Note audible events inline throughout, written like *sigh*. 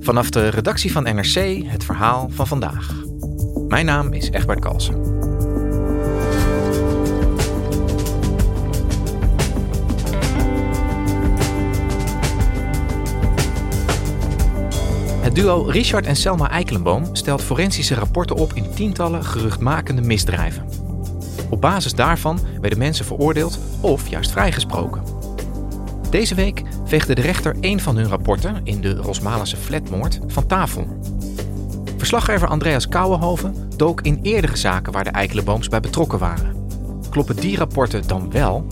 Vanaf de redactie van NRC het verhaal van vandaag. Mijn naam is Egbert Kalsen. Het duo Richard en Selma Eikelenboom stelt forensische rapporten op in tientallen geruchtmakende misdrijven. Op basis daarvan werden mensen veroordeeld of juist vrijgesproken. Deze week veegde de rechter een van hun rapporten in de Rosmalense flatmoord van tafel. Verslaggever Andreas Kouwenhoven dook in eerdere zaken waar de Eikelenbooms bij betrokken waren. Kloppen die rapporten dan wel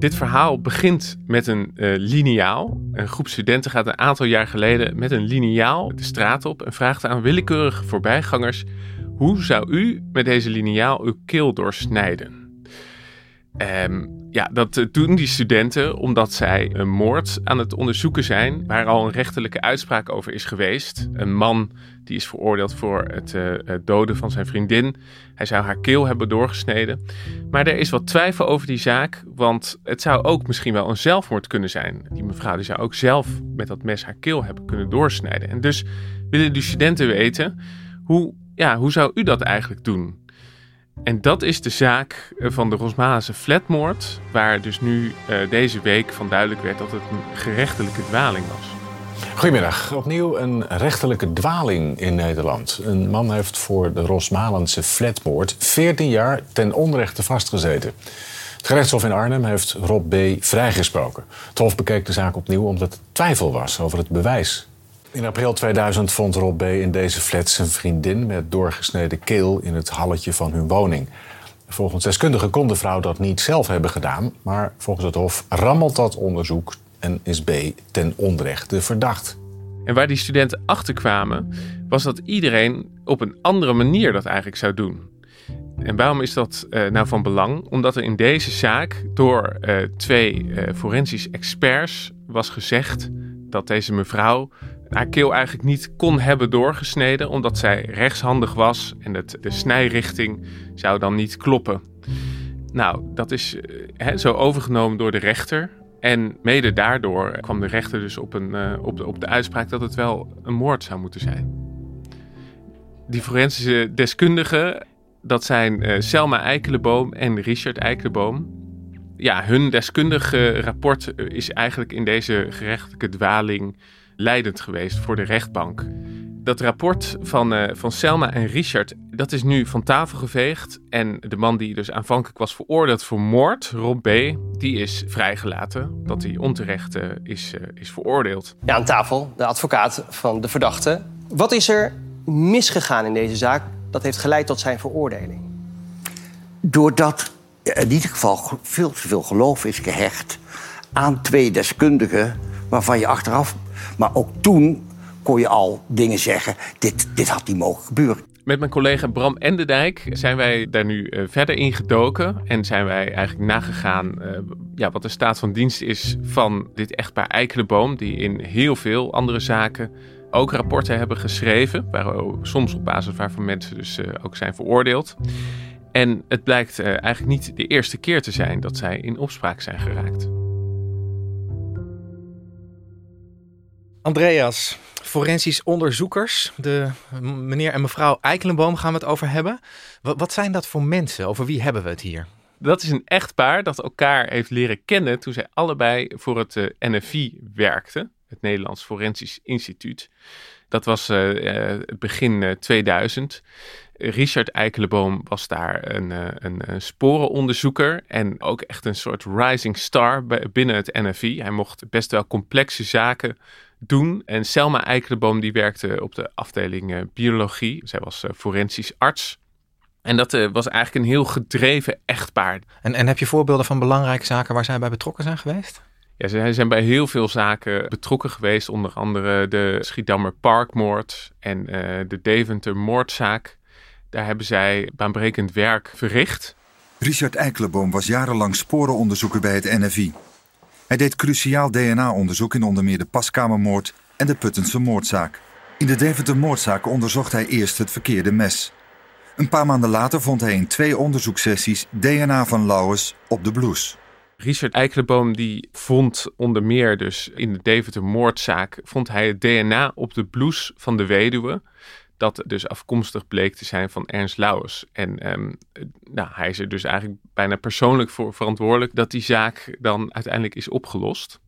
Dit verhaal begint met een uh, liniaal. Een groep studenten gaat een aantal jaar geleden met een liniaal de straat op en vraagt aan willekeurige voorbijgangers: hoe zou u met deze liniaal uw keel doorsnijden? Um, ja, dat eh, doen die studenten omdat zij een moord aan het onderzoeken zijn, waar al een rechterlijke uitspraak over is geweest. Een man die is veroordeeld voor het, uh, doden van zijn vriendin. Hij zou haar keel hebben doorgesneden. Maar er is wat twijfel over die zaak, want het zou ook misschien wel een zelfmoord kunnen zijn. Die mevrouw zou ook zelf met dat mes haar keel hebben kunnen doorsnijden. En dus willen de studenten weten, hoe, ja, hoe zou u dat eigenlijk doen? En dat is de zaak eh, van de Rosmalense flatmoord, waar dus nu uh, deze week van duidelijk werd dat het een gerechtelijke dwaling was. Goedemiddag. Opnieuw een rechterlijke dwaling in Nederland. Een man heeft voor de Rosmalense flatmoord 14 jaar ten onrechte vastgezeten. Het gerechtshof in Arnhem heeft Rob B. vrijgesproken. Het hof bekeek de zaak opnieuw omdat er twijfel was over het bewijs in april 2000 vond Rob B. in deze flat zijn vriendin met doorgesneden keel in het halletje van hun woning. Volgens deskundigen kon de vrouw dat niet zelf hebben gedaan, maar volgens het Hof rammelt dat onderzoek en is B. ten onrechte verdacht. En waar die studenten achter kwamen, was dat iedereen op een andere manier dat eigenlijk zou doen. En waarom is dat uh, nou van belang? Omdat er in deze zaak door uh, twee uh, forensisch experts was gezegd dat deze mevrouw haar keel eigenlijk niet kon hebben doorgesneden, omdat zij rechtshandig was en het, de snijrichting zou dan niet kloppen. Nou, dat is he, zo overgenomen door de rechter. En mede daardoor kwam de rechter dus op, een, uh, op, de, op de uitspraak dat het wel een moord zou moeten zijn. Die forensische deskundigen, dat zijn uh, Selma Eikelenboom en Richard Eikelenboom. Ja, hun deskundige rapport is eigenlijk in deze gerechtelijke dwaling leidend geweest voor de rechtbank. Dat rapport van, uh, van Selma en Richard, dat is nu van tafel geveegd. En de man die dus aanvankelijk was veroordeeld voor moord, Rob B., die is vrijgelaten. Dat hij onterecht uh, is, uh, is veroordeeld. Ja, aan tafel, de advocaat van de verdachte. Wat is er misgegaan in deze zaak dat heeft geleid tot zijn veroordeling? Doordat in ieder geval veel te veel geloof is gehecht aan twee deskundigen waarvan je achteraf maar ook toen kon je al dingen zeggen, dit, dit had niet mogen gebeuren. Met mijn collega Bram Endendijk zijn wij daar nu uh, verder in gedoken. En zijn wij eigenlijk nagegaan uh, ja, wat de staat van dienst is van dit echtpaar Eikelenboom. Die in heel veel andere zaken ook rapporten hebben geschreven. Waar, soms op basis waarvan mensen dus uh, ook zijn veroordeeld. En het blijkt eigenlijk niet de eerste keer te zijn dat zij in opspraak zijn geraakt. Andreas, forensisch onderzoekers, de meneer en mevrouw Eikelenboom gaan we het over hebben. Wat, zijn dat voor mensen? Over wie hebben we het hier? Dat is een echtpaar dat elkaar heeft leren kennen toen zij allebei voor het eh, NFI werkten, het Nederlands Forensisch Instituut. Dat was uh, begin 2000. Richard Eikelenboom was daar een, een, sporenonderzoeker en ook echt een soort rising star binnen het NFI. Hij mocht best wel complexe zaken doen. En Selma Eikelenboom die werkte op de afdeling biologie. Zij was forensisch arts. En dat uh, was eigenlijk een heel gedreven echtpaar. En, en heb je voorbeelden van belangrijke zaken waar zij bij betrokken zijn geweest? Ja, ze zijn bij heel veel zaken betrokken geweest. Onder andere de Schiedammer Parkmoord en uh, de Deventer moordzaak. Daar hebben zij baanbrekend werk verricht. Richard Eikelenboom was jarenlang sporenonderzoeker bij het NFI. Hij deed cruciaal DNA-onderzoek in onder meer de Paskamermoord en de Puttense moordzaak. In de Deventer moordzaak onderzocht hij eerst het verkeerde mes. Een paar maanden later vond hij in twee onderzoekssessies DNA van Lauwers op de blouse. Richard Eikelenboom die vond onder meer dus in de Deventer moordzaak vond hij het DNA op de blouse van de weduwe. Dat dus afkomstig bleek te zijn van Ernst Lauwers. En um, nou, hij is er dus eigenlijk bijna persoonlijk voor verantwoordelijk dat die zaak dan uiteindelijk is opgelost.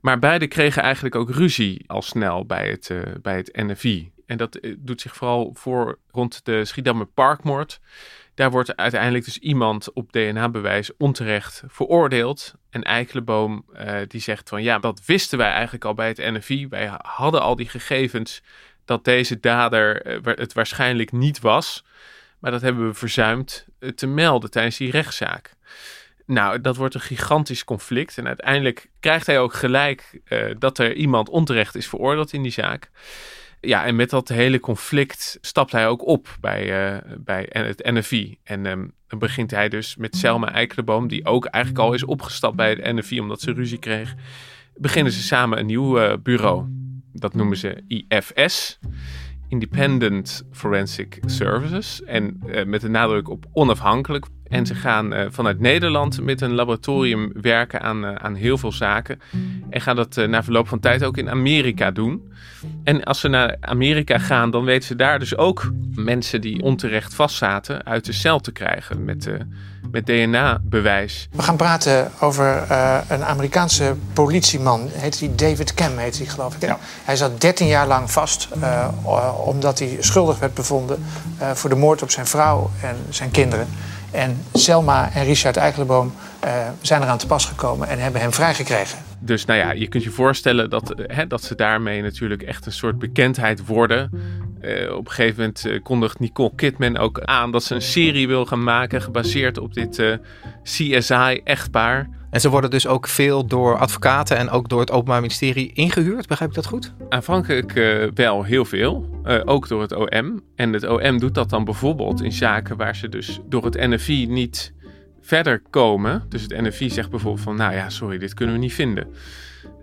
Maar beide kregen eigenlijk ook ruzie al snel bij het, uh, bij het NFI. En dat eh, doet zich vooral voor rond de Schiedammer Parkmoord. Daar wordt uiteindelijk dus iemand op DNA-bewijs onterecht veroordeeld. En Eikelenboom uh, die zegt van ja, dat wisten wij eigenlijk al bij het NFI. Wij hadden al die gegevens dat deze dader uh, het waarschijnlijk niet was. Maar dat hebben we verzuimd te melden tijdens die rechtszaak. Nou, dat wordt een gigantisch conflict. En uiteindelijk krijgt hij ook gelijk uh, dat er iemand onterecht is veroordeeld in die zaak. Ja, en met dat hele conflict stapt hij ook op bij, uh, bij het NFI. En um, dan begint hij dus met Selma Eikelenboom, die ook eigenlijk al is opgestapt bij het NFI omdat ze ruzie kreeg. Beginnen ze samen een nieuw uh, bureau. Dat noemen ze IFS. Independent Forensic Services. En uh, met de nadruk op onafhankelijk. En ze gaan uh, vanuit Nederland met een laboratorium werken aan, uh, aan heel veel zaken. En gaan dat na verloop van tijd ook in Amerika doen. En als ze naar Amerika gaan, dan weten ze daar dus ook mensen die onterecht vastzaten uit de cel te krijgen met, met DNA-bewijs. We gaan praten over een Amerikaanse politieman. Heet hij David Kem, heet hij geloof ik. Ja. Hij zat 13 jaar lang vast omdat hij schuldig werd bevonden voor de moord op zijn vrouw en zijn kinderen. En Selma en Richard Eikelenboom uh, zijn eraan te pas gekomen en hebben hem vrijgekregen. Dus nou ja, je kunt je voorstellen dat, hè, dat ze daarmee natuurlijk echt een soort bekendheid worden. Uh, op een gegeven moment uh, kondigt Nicole Kidman ook aan dat ze een serie wil gaan maken gebaseerd op dit CSI-echtpaar. En ze worden dus ook veel door advocaten en ook door het Openbaar Ministerie ingehuurd. Begrijp ik dat goed? Aanvankelijk wel heel veel. Ook door het OM. En het OM doet dat dan bijvoorbeeld in zaken waar ze dus door het NFI niet verder komen. Dus het NFI zegt bijvoorbeeld van, nou ja, sorry, dit kunnen we niet vinden.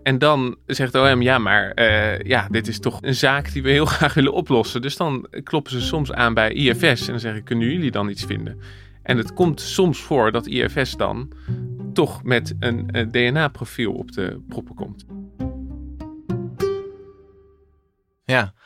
En dan zegt OM, ja, maar uh, ja, dit is toch een zaak die we heel *laughs* graag willen oplossen. Dus dan kloppen ze soms aan bij IFS en dan zeggen, kunnen jullie dan iets vinden? En het komt soms voor dat IFS dan toch met een, een DNA-profiel op de proppen komt. Ja, eh,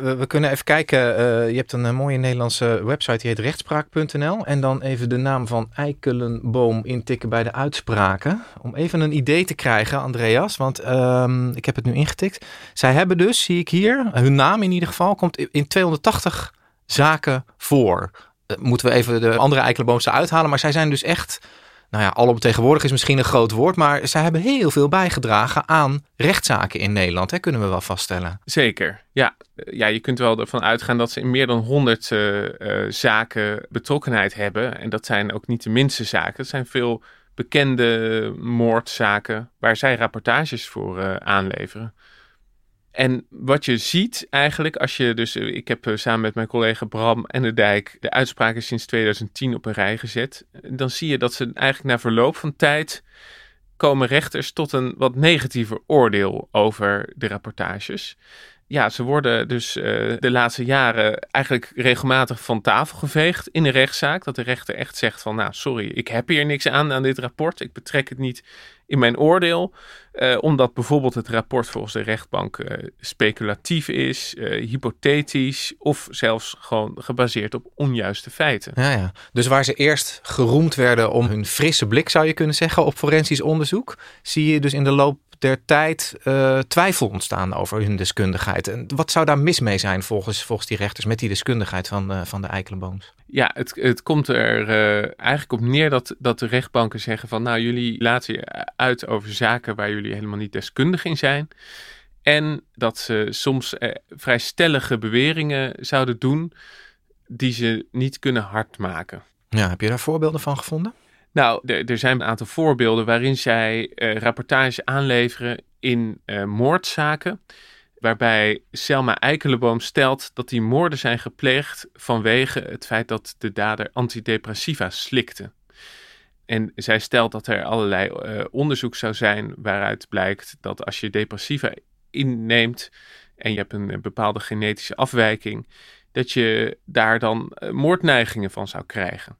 we, we kunnen even kijken. Uh, je hebt een, een, mooie Nederlandse website die heet rechtspraak.nl. En dan even de naam van Eikelenboom intikken bij de uitspraken. Om even een idee te krijgen, Andreas. Want um, ik heb het nu ingetikt. Zij hebben dus, zie ik hier, hun naam in ieder geval, komt in 280 zaken voor. Moeten we even de andere Eikelenboomse uithalen. Maar zij zijn dus echt nou ja, alomtegenwoordig is misschien een groot woord, maar zij hebben heel veel bijgedragen aan rechtszaken in Nederland, hè, kunnen we wel vaststellen. Zeker, ja. ja. Je kunt wel ervan uitgaan dat ze in meer dan 100 uh, uh, zaken betrokkenheid hebben. En dat zijn ook niet de minste zaken. Het zijn veel bekende moordzaken waar zij rapportages voor aanleveren. En wat je ziet eigenlijk, als je dus, eh, ik heb eh, samen met mijn collega Bram en de Dijk de uitspraken sinds 2010 op een rij gezet, dan zie je dat ze eigenlijk na verloop van tijd komen rechters tot een wat negatiever oordeel over de rapportages. Ja, ze worden dus uh, de laatste jaren eigenlijk regelmatig van tafel geveegd in een rechtszaak. Dat de rechter echt zegt van, nou sorry, ik heb hier niks aan aan dit rapport. Ik betrek het niet in mijn oordeel. Uh, omdat bijvoorbeeld het rapport volgens de rechtbank uh, speculatief is, hypothetisch of zelfs gewoon gebaseerd op onjuiste feiten. Ja, ja. Dus waar ze eerst geroemd werden om hun frisse blik, zou je kunnen zeggen, op forensisch onderzoek, zie je dus in de loop der tijd uh, twijfel ontstaan over hun deskundigheid. En wat zou daar mis mee zijn volgens, volgens die rechters met die deskundigheid van, uh, van de Eikelenbooms? Ja, het, het komt er uh, eigenlijk op neer dat, dat de rechtbanken zeggen van nou jullie laten je uit over zaken waar jullie helemaal niet deskundig in zijn. En dat ze soms vrij stellige beweringen zouden doen die ze niet kunnen hardmaken. Ja, heb je daar voorbeelden van gevonden? Nou, er zijn een aantal voorbeelden waarin zij uh, rapportage aanleveren in uh, moordzaken. Waarbij Selma Eikelenboom stelt dat die moorden zijn gepleegd vanwege het feit dat de dader antidepressiva slikte. En zij stelt dat er allerlei uh, onderzoek zou zijn waaruit blijkt dat als je depressiva inneemt en je hebt een, een bepaalde genetische afwijking, dat je daar dan moordneigingen van zou krijgen.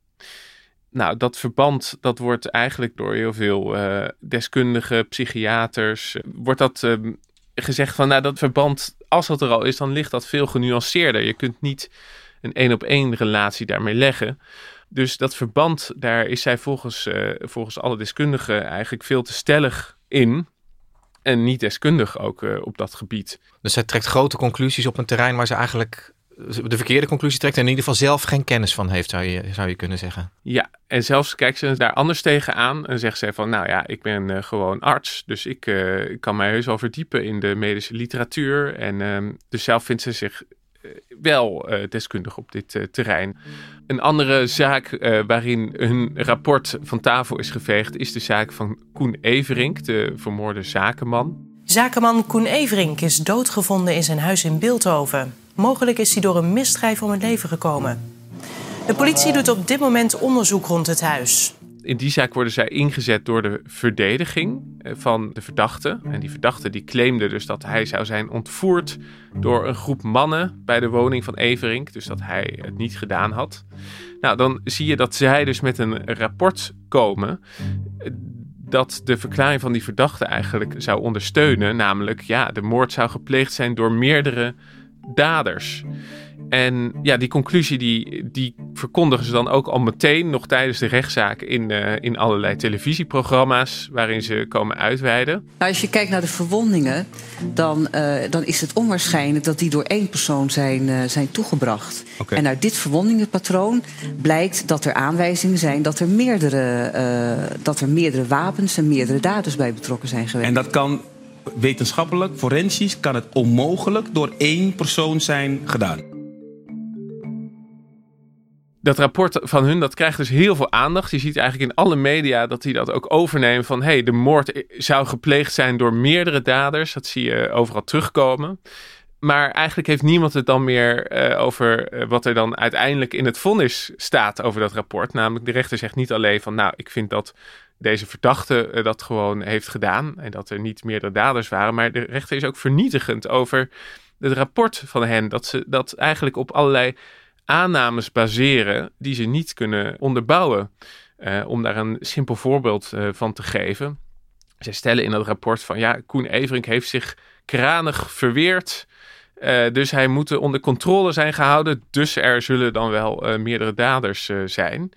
Nou, dat verband dat wordt eigenlijk door heel veel uh, deskundigen, psychiaters, uh, wordt dat uh, gezegd van, nou dat verband, als dat er al is, dan ligt dat veel genuanceerder. Je kunt niet een één op één relatie daarmee leggen. Dus dat verband, daar is zij volgens, eh, volgens alle deskundigen eigenlijk veel te stellig in. En niet deskundig ook op dat gebied. Dus zij trekt grote conclusies op een terrein waar ze eigenlijk de verkeerde conclusie trekt en in ieder geval zelf geen kennis van heeft, zou je, zou je kunnen zeggen. Ja, en zelfs kijkt ze daar anders tegenaan en zegt ze van, nou ja, ik ben uh, gewoon arts, dus ik, uh, ik, kan mij heus wel verdiepen in de medische literatuur. En uh, dus zelf vindt ze zich eh, wel deskundig op dit terrein. Een andere zaak waarin hun rapport van tafel is geveegd, is de zaak van Koen Everink, de vermoorde zakenman. Zakenman Koen Everink is doodgevonden in zijn huis in Beeldhoven. Mogelijk is hij door een misdrijf om het leven gekomen. De politie doet op dit moment onderzoek rond het huis. In die zaak worden zij ingezet door de verdediging eh, van de verdachte. En die verdachte die claimde dus dat hij zou zijn ontvoerd door een groep mannen bij de woning van Everink. Dus dat hij het niet gedaan had. Nou, dan zie je dat zij dus met een rapport komen dat de verklaring van die verdachte eigenlijk zou ondersteunen. Namelijk, ja, de moord zou gepleegd zijn door meerdere daders. En ja, die conclusie die, die verkondigen ze dan ook al meteen, nog tijdens de rechtszaak, in, uh, in allerlei televisieprogramma's waarin ze komen uitweiden. Nou, als je kijkt naar de verwondingen, dan, uh, dan is het onwaarschijnlijk dat die door één persoon zijn, uh, zijn toegebracht. Okay. En uit dit verwondingenpatroon blijkt dat er aanwijzingen zijn dat er meerdere, dat er meerdere wapens en meerdere daders bij betrokken zijn geweest. En dat kan wetenschappelijk, forensisch, kan het onmogelijk door één persoon zijn gedaan dat rapport van hun, dat krijgt dus heel veel aandacht. Je ziet eigenlijk in alle media dat die dat ook overnemen van... hey, de moord zou gepleegd zijn door meerdere daders. Dat zie je overal terugkomen. Maar eigenlijk heeft niemand het dan meer uh, over uh, wat er dan uiteindelijk in het vonnis staat over dat rapport. Namelijk de rechter zegt niet alleen van... nou, ik vind dat deze verdachte uh, dat gewoon heeft gedaan... en dat er niet meerdere daders waren. Maar de rechter is ook vernietigend over het rapport van hen. Dat ze dat eigenlijk op allerlei aannames baseren die ze niet kunnen onderbouwen. Om daar een simpel voorbeeld van te geven. Zij stellen in dat rapport van ja, Koen Everink heeft zich kranig verweerd. Uh, dus hij moet onder controle zijn gehouden. Dus er zullen dan wel meerdere daders zijn.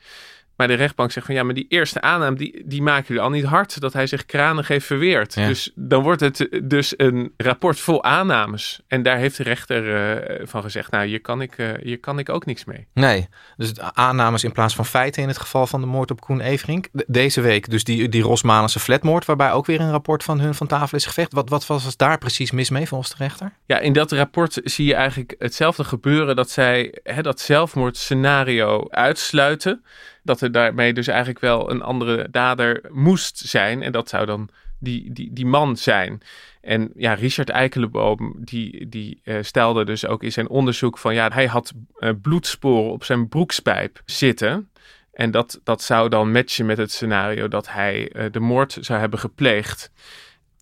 Maar de rechtbank zegt van ja, maar die eerste aanname, die, die maken jullie al niet hard. Dat hij zich kranig heeft verweerd. Ja. Dus dan wordt het dus een rapport vol aannames. En daar heeft de rechter uh, van gezegd, nou hier kan, ik, uh, hier kan ik ook niks mee. Nee, dus aannames in plaats van feiten in het geval van de moord op Koen Everink. Deze week dus die, die Rosmalense flatmoord, waarbij ook weer een rapport van hun van tafel is gevecht. Wat, wat was daar precies mis mee volgens de rechter? Ja, in dat rapport zie je eigenlijk hetzelfde gebeuren. Dat zij hè, dat zelfmoordscenario uitsluiten dat er daarmee dus eigenlijk wel een andere dader moest zijn. En dat zou dan die, die, die man zijn. En ja, Richard Eikelenboom, die, die uh, stelde dus ook in zijn onderzoek van ja, hij had uh, bloedsporen op zijn broekspijp zitten. En dat, dat zou dan matchen met het scenario dat hij uh, de moord zou hebben gepleegd.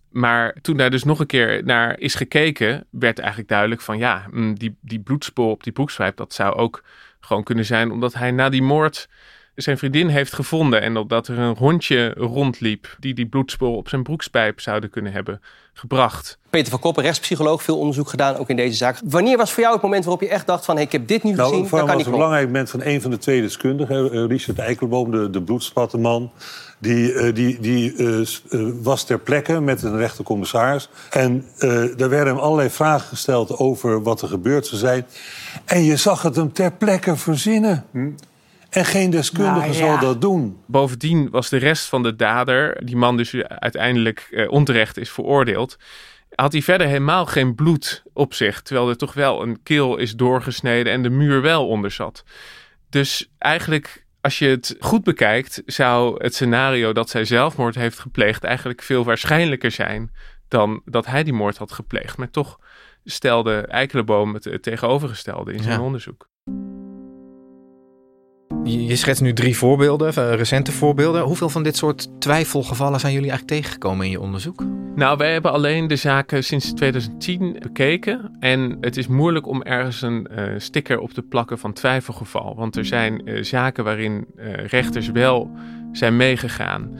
Maar toen daar dus nog een keer naar is gekeken, werd eigenlijk duidelijk van ja, mm, die, die bloedspoor op die broekspijp, dat zou ook gewoon kunnen zijn omdat hij na die moord zijn vriendin heeft gevonden. En dat er een hondje rondliep die die bloedsporen op zijn broekspijp zouden kunnen hebben gebracht. Peter van Koppen, rechtspsycholoog, veel onderzoek gedaan ook in deze zaak. Wanneer was voor jou het moment waarop je echt dacht van hey, ik heb dit nu nou, gezien, voor dat kan was niet een kloppen. belangrijk moment van een van de twee deskundigen, eh, Richard Eikelboom, de, de bloedspattenman. Die, eh, die, die eh, was ter plekke met een rechtercommissaris. En eh er werden hem allerlei vragen gesteld over wat er gebeurd zou zijn. En je zag het hem ter plekke verzinnen. En geen deskundige Nou, zal ja. dat doen. Bovendien was de rest van de dader, die man dus uiteindelijk eh, onterecht is veroordeeld, had hij verder helemaal geen bloed op zich. Terwijl er toch wel een keel is doorgesneden en de muur wel onder zat. Dus eigenlijk, als je het goed bekijkt, zou het scenario dat zij zelfmoord heeft gepleegd eigenlijk veel waarschijnlijker zijn dan dat hij die moord had gepleegd. Maar toch stelde Eikelenboom het, het tegenovergestelde in zijn Ja. onderzoek. Je, schetst nu drie voorbeelden, eh, recente voorbeelden. Hoeveel van dit soort twijfelgevallen zijn jullie eigenlijk tegengekomen in je onderzoek? Nou, wij hebben alleen de zaken sinds 2010 bekeken. En het is moeilijk om ergens een eh, sticker op te plakken van twijfelgeval. Want er zijn eh, zaken waarin rechters wel zijn meegegaan.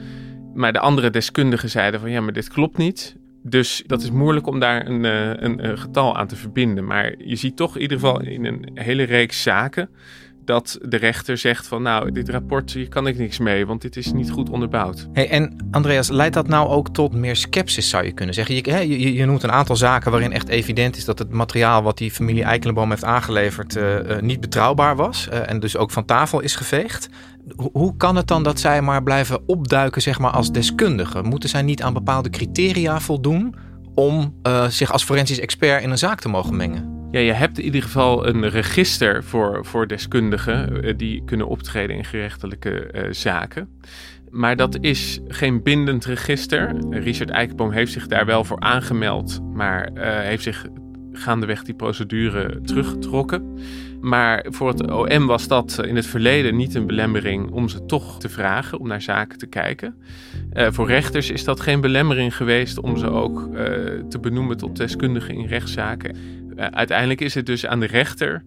Maar de andere deskundigen zeiden van ja, maar dit klopt niet. Dus dat is moeilijk om daar een, een, een getal aan te verbinden. Maar je ziet toch in ieder geval in een hele reeks zaken dat de rechter zegt van nou, dit rapport hier kan ik niks mee, want dit is niet goed onderbouwd. Hey, en Andreas, leidt dat nou ook tot meer sceptisch, zou je kunnen zeggen? Je, je, noemt een aantal zaken waarin echt evident is dat het materiaal wat die familie Eikelenboom heeft aangeleverd eh, eh, niet betrouwbaar was eh, en dus ook van tafel is geveegd. Ho- hoe kan het dan dat zij maar blijven opduiken zeg maar, als deskundigen? Moeten zij niet aan bepaalde criteria voldoen om zich als forensisch expert in een zaak te mogen mengen? Ja, je hebt in ieder geval een register voor, voor deskundigen eh, die kunnen optreden in gerechtelijke eh, zaken. Maar dat is geen bindend register. Richard Eikenboom heeft zich daar wel voor aangemeld, maar eh, heeft zich gaandeweg die procedure teruggetrokken. Maar voor het OM was dat in het verleden niet een belemmering om ze toch te vragen, om naar zaken te kijken. Voor rechters is dat geen belemmering geweest om ze ook te benoemen tot deskundigen in rechtszaken. Eh, uiteindelijk is het dus aan de rechter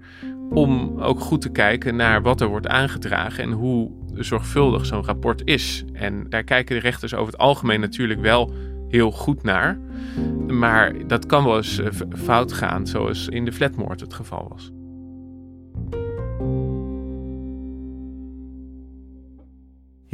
om ook goed te kijken naar wat er wordt aangedragen en hoe zorgvuldig zo'n rapport is. En daar kijken de rechters over het algemeen natuurlijk wel heel goed naar. Maar dat kan wel eens eh, fout gaan, zoals in de flatmoord het geval was.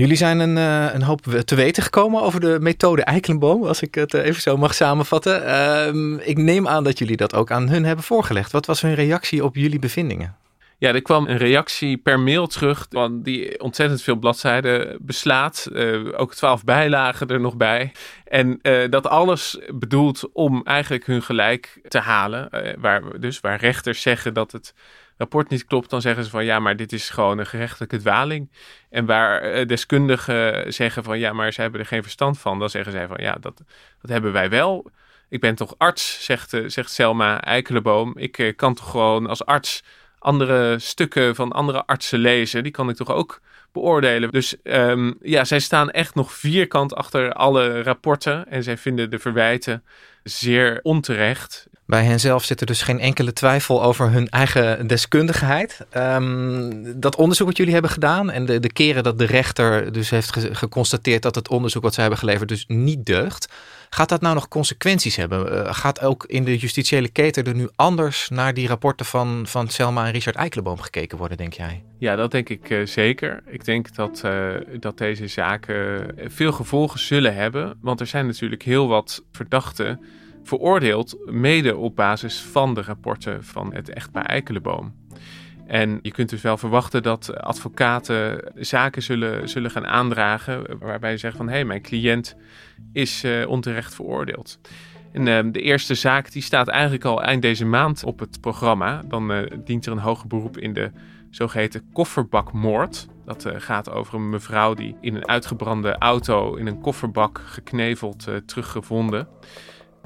Jullie zijn een, eh, een hoop te weten gekomen over de methode Eikelenboom, als ik het eh, even zo mag samenvatten. Ehm, ik neem aan dat jullie dat ook aan hun hebben voorgelegd. Wat was hun reactie op jullie bevindingen? Ja, er kwam een reactie per mail terug, want die ontzettend veel bladzijden beslaat. Eh, ook twaalf bijlagen er nog bij. En dat alles bedoeld om eigenlijk hun gelijk te halen. Waar, dus waar rechters zeggen dat het rapport niet klopt, dan zeggen ze van ja, maar dit is gewoon een gerechtelijke dwaling. En waar eh, deskundigen zeggen van ja, maar ze hebben er geen verstand van, dan zeggen zij van ja, dat, dat hebben wij wel. Ik ben toch arts, zegt, eh, zegt Selma Eikelenboom. Ik eh, kan toch gewoon als arts andere stukken van andere artsen lezen. Die kan ik toch ook beoordelen. Dus ehm, ja, zij staan echt nog vierkant achter alle rapporten. En zij vinden de verwijten zeer onterecht. Bij hen zelf zit er dus geen enkele twijfel over hun eigen deskundigheid. Ehm, dat onderzoek wat jullie hebben gedaan en de, de keren dat de rechter dus heeft ge- geconstateerd dat het onderzoek wat zij hebben geleverd dus niet deugt. Gaat dat nou nog consequenties hebben? Eh, gaat ook in de justitiële keten er nu anders naar die rapporten van, van Selma en Richard Eikelenboom gekeken worden, denk jij? Ja, dat denk ik eh, zeker. Ik denk dat, eh, dat deze zaken veel gevolgen zullen hebben. Want er zijn natuurlijk heel wat verdachten veroordeeld, mede op basis van de rapporten van het echtpaar Eikelenboom. En je kunt dus wel verwachten dat advocaten zaken zullen, zullen gaan aandragen waarbij ze zeggen van hé, hey, mijn cliënt is eh, onterecht veroordeeld. En eh, de eerste zaak die staat eigenlijk al eind deze maand op het programma. Dan eh, dient er een hoger beroep in de zogeheten kofferbakmoord. Dat eh, gaat over een mevrouw die in een uitgebrande auto in een kofferbak gekneveld teruggevonden.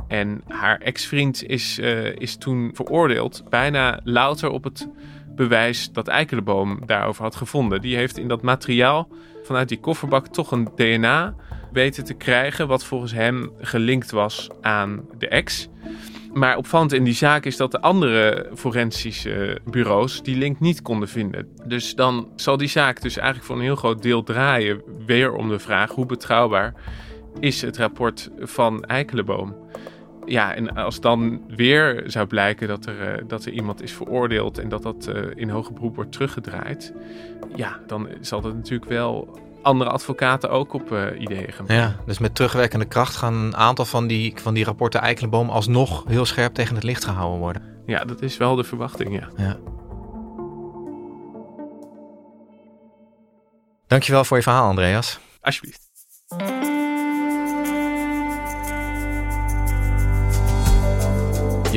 En haar ex-vriend is, eh, is toen veroordeeld, bijna louter op het bewijs dat Eikelenboom daarover had gevonden. Die heeft in dat materiaal vanuit die kofferbak toch een DNA weten te krijgen, wat volgens hem gelinkt was aan de ex. Maar opvallend in die zaak is dat de andere forensische bureaus die link niet konden vinden. Dus dan zal die zaak dus eigenlijk voor een heel groot deel draaien weer om de vraag hoe betrouwbaar is het rapport van Eikelenboom. Ja, en als dan weer zou blijken dat er, eh, dat er iemand is veroordeeld en dat dat uh, in hoger beroep wordt teruggedraaid, ja, dan zal dat natuurlijk wel andere advocaten ook op uh, ideeën gaan. Ja, dus met terugwerkende kracht gaan een aantal van die, van die rapporten Eikelenboom alsnog heel scherp tegen het licht gehouden worden. Ja, dat is wel de verwachting, ja. ja. Dankjewel voor je verhaal, Andreas. Alsjeblieft.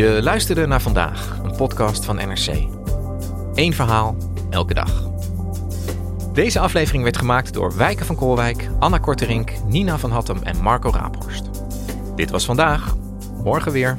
Je luisterde naar vandaag, een podcast van NRC. Eén verhaal, elke dag. Deze aflevering werd gemaakt door Wijken van Koolwijk, Anna Korterink, Nina van Hattem en Marco Raaphorst. Dit was vandaag. Morgen weer.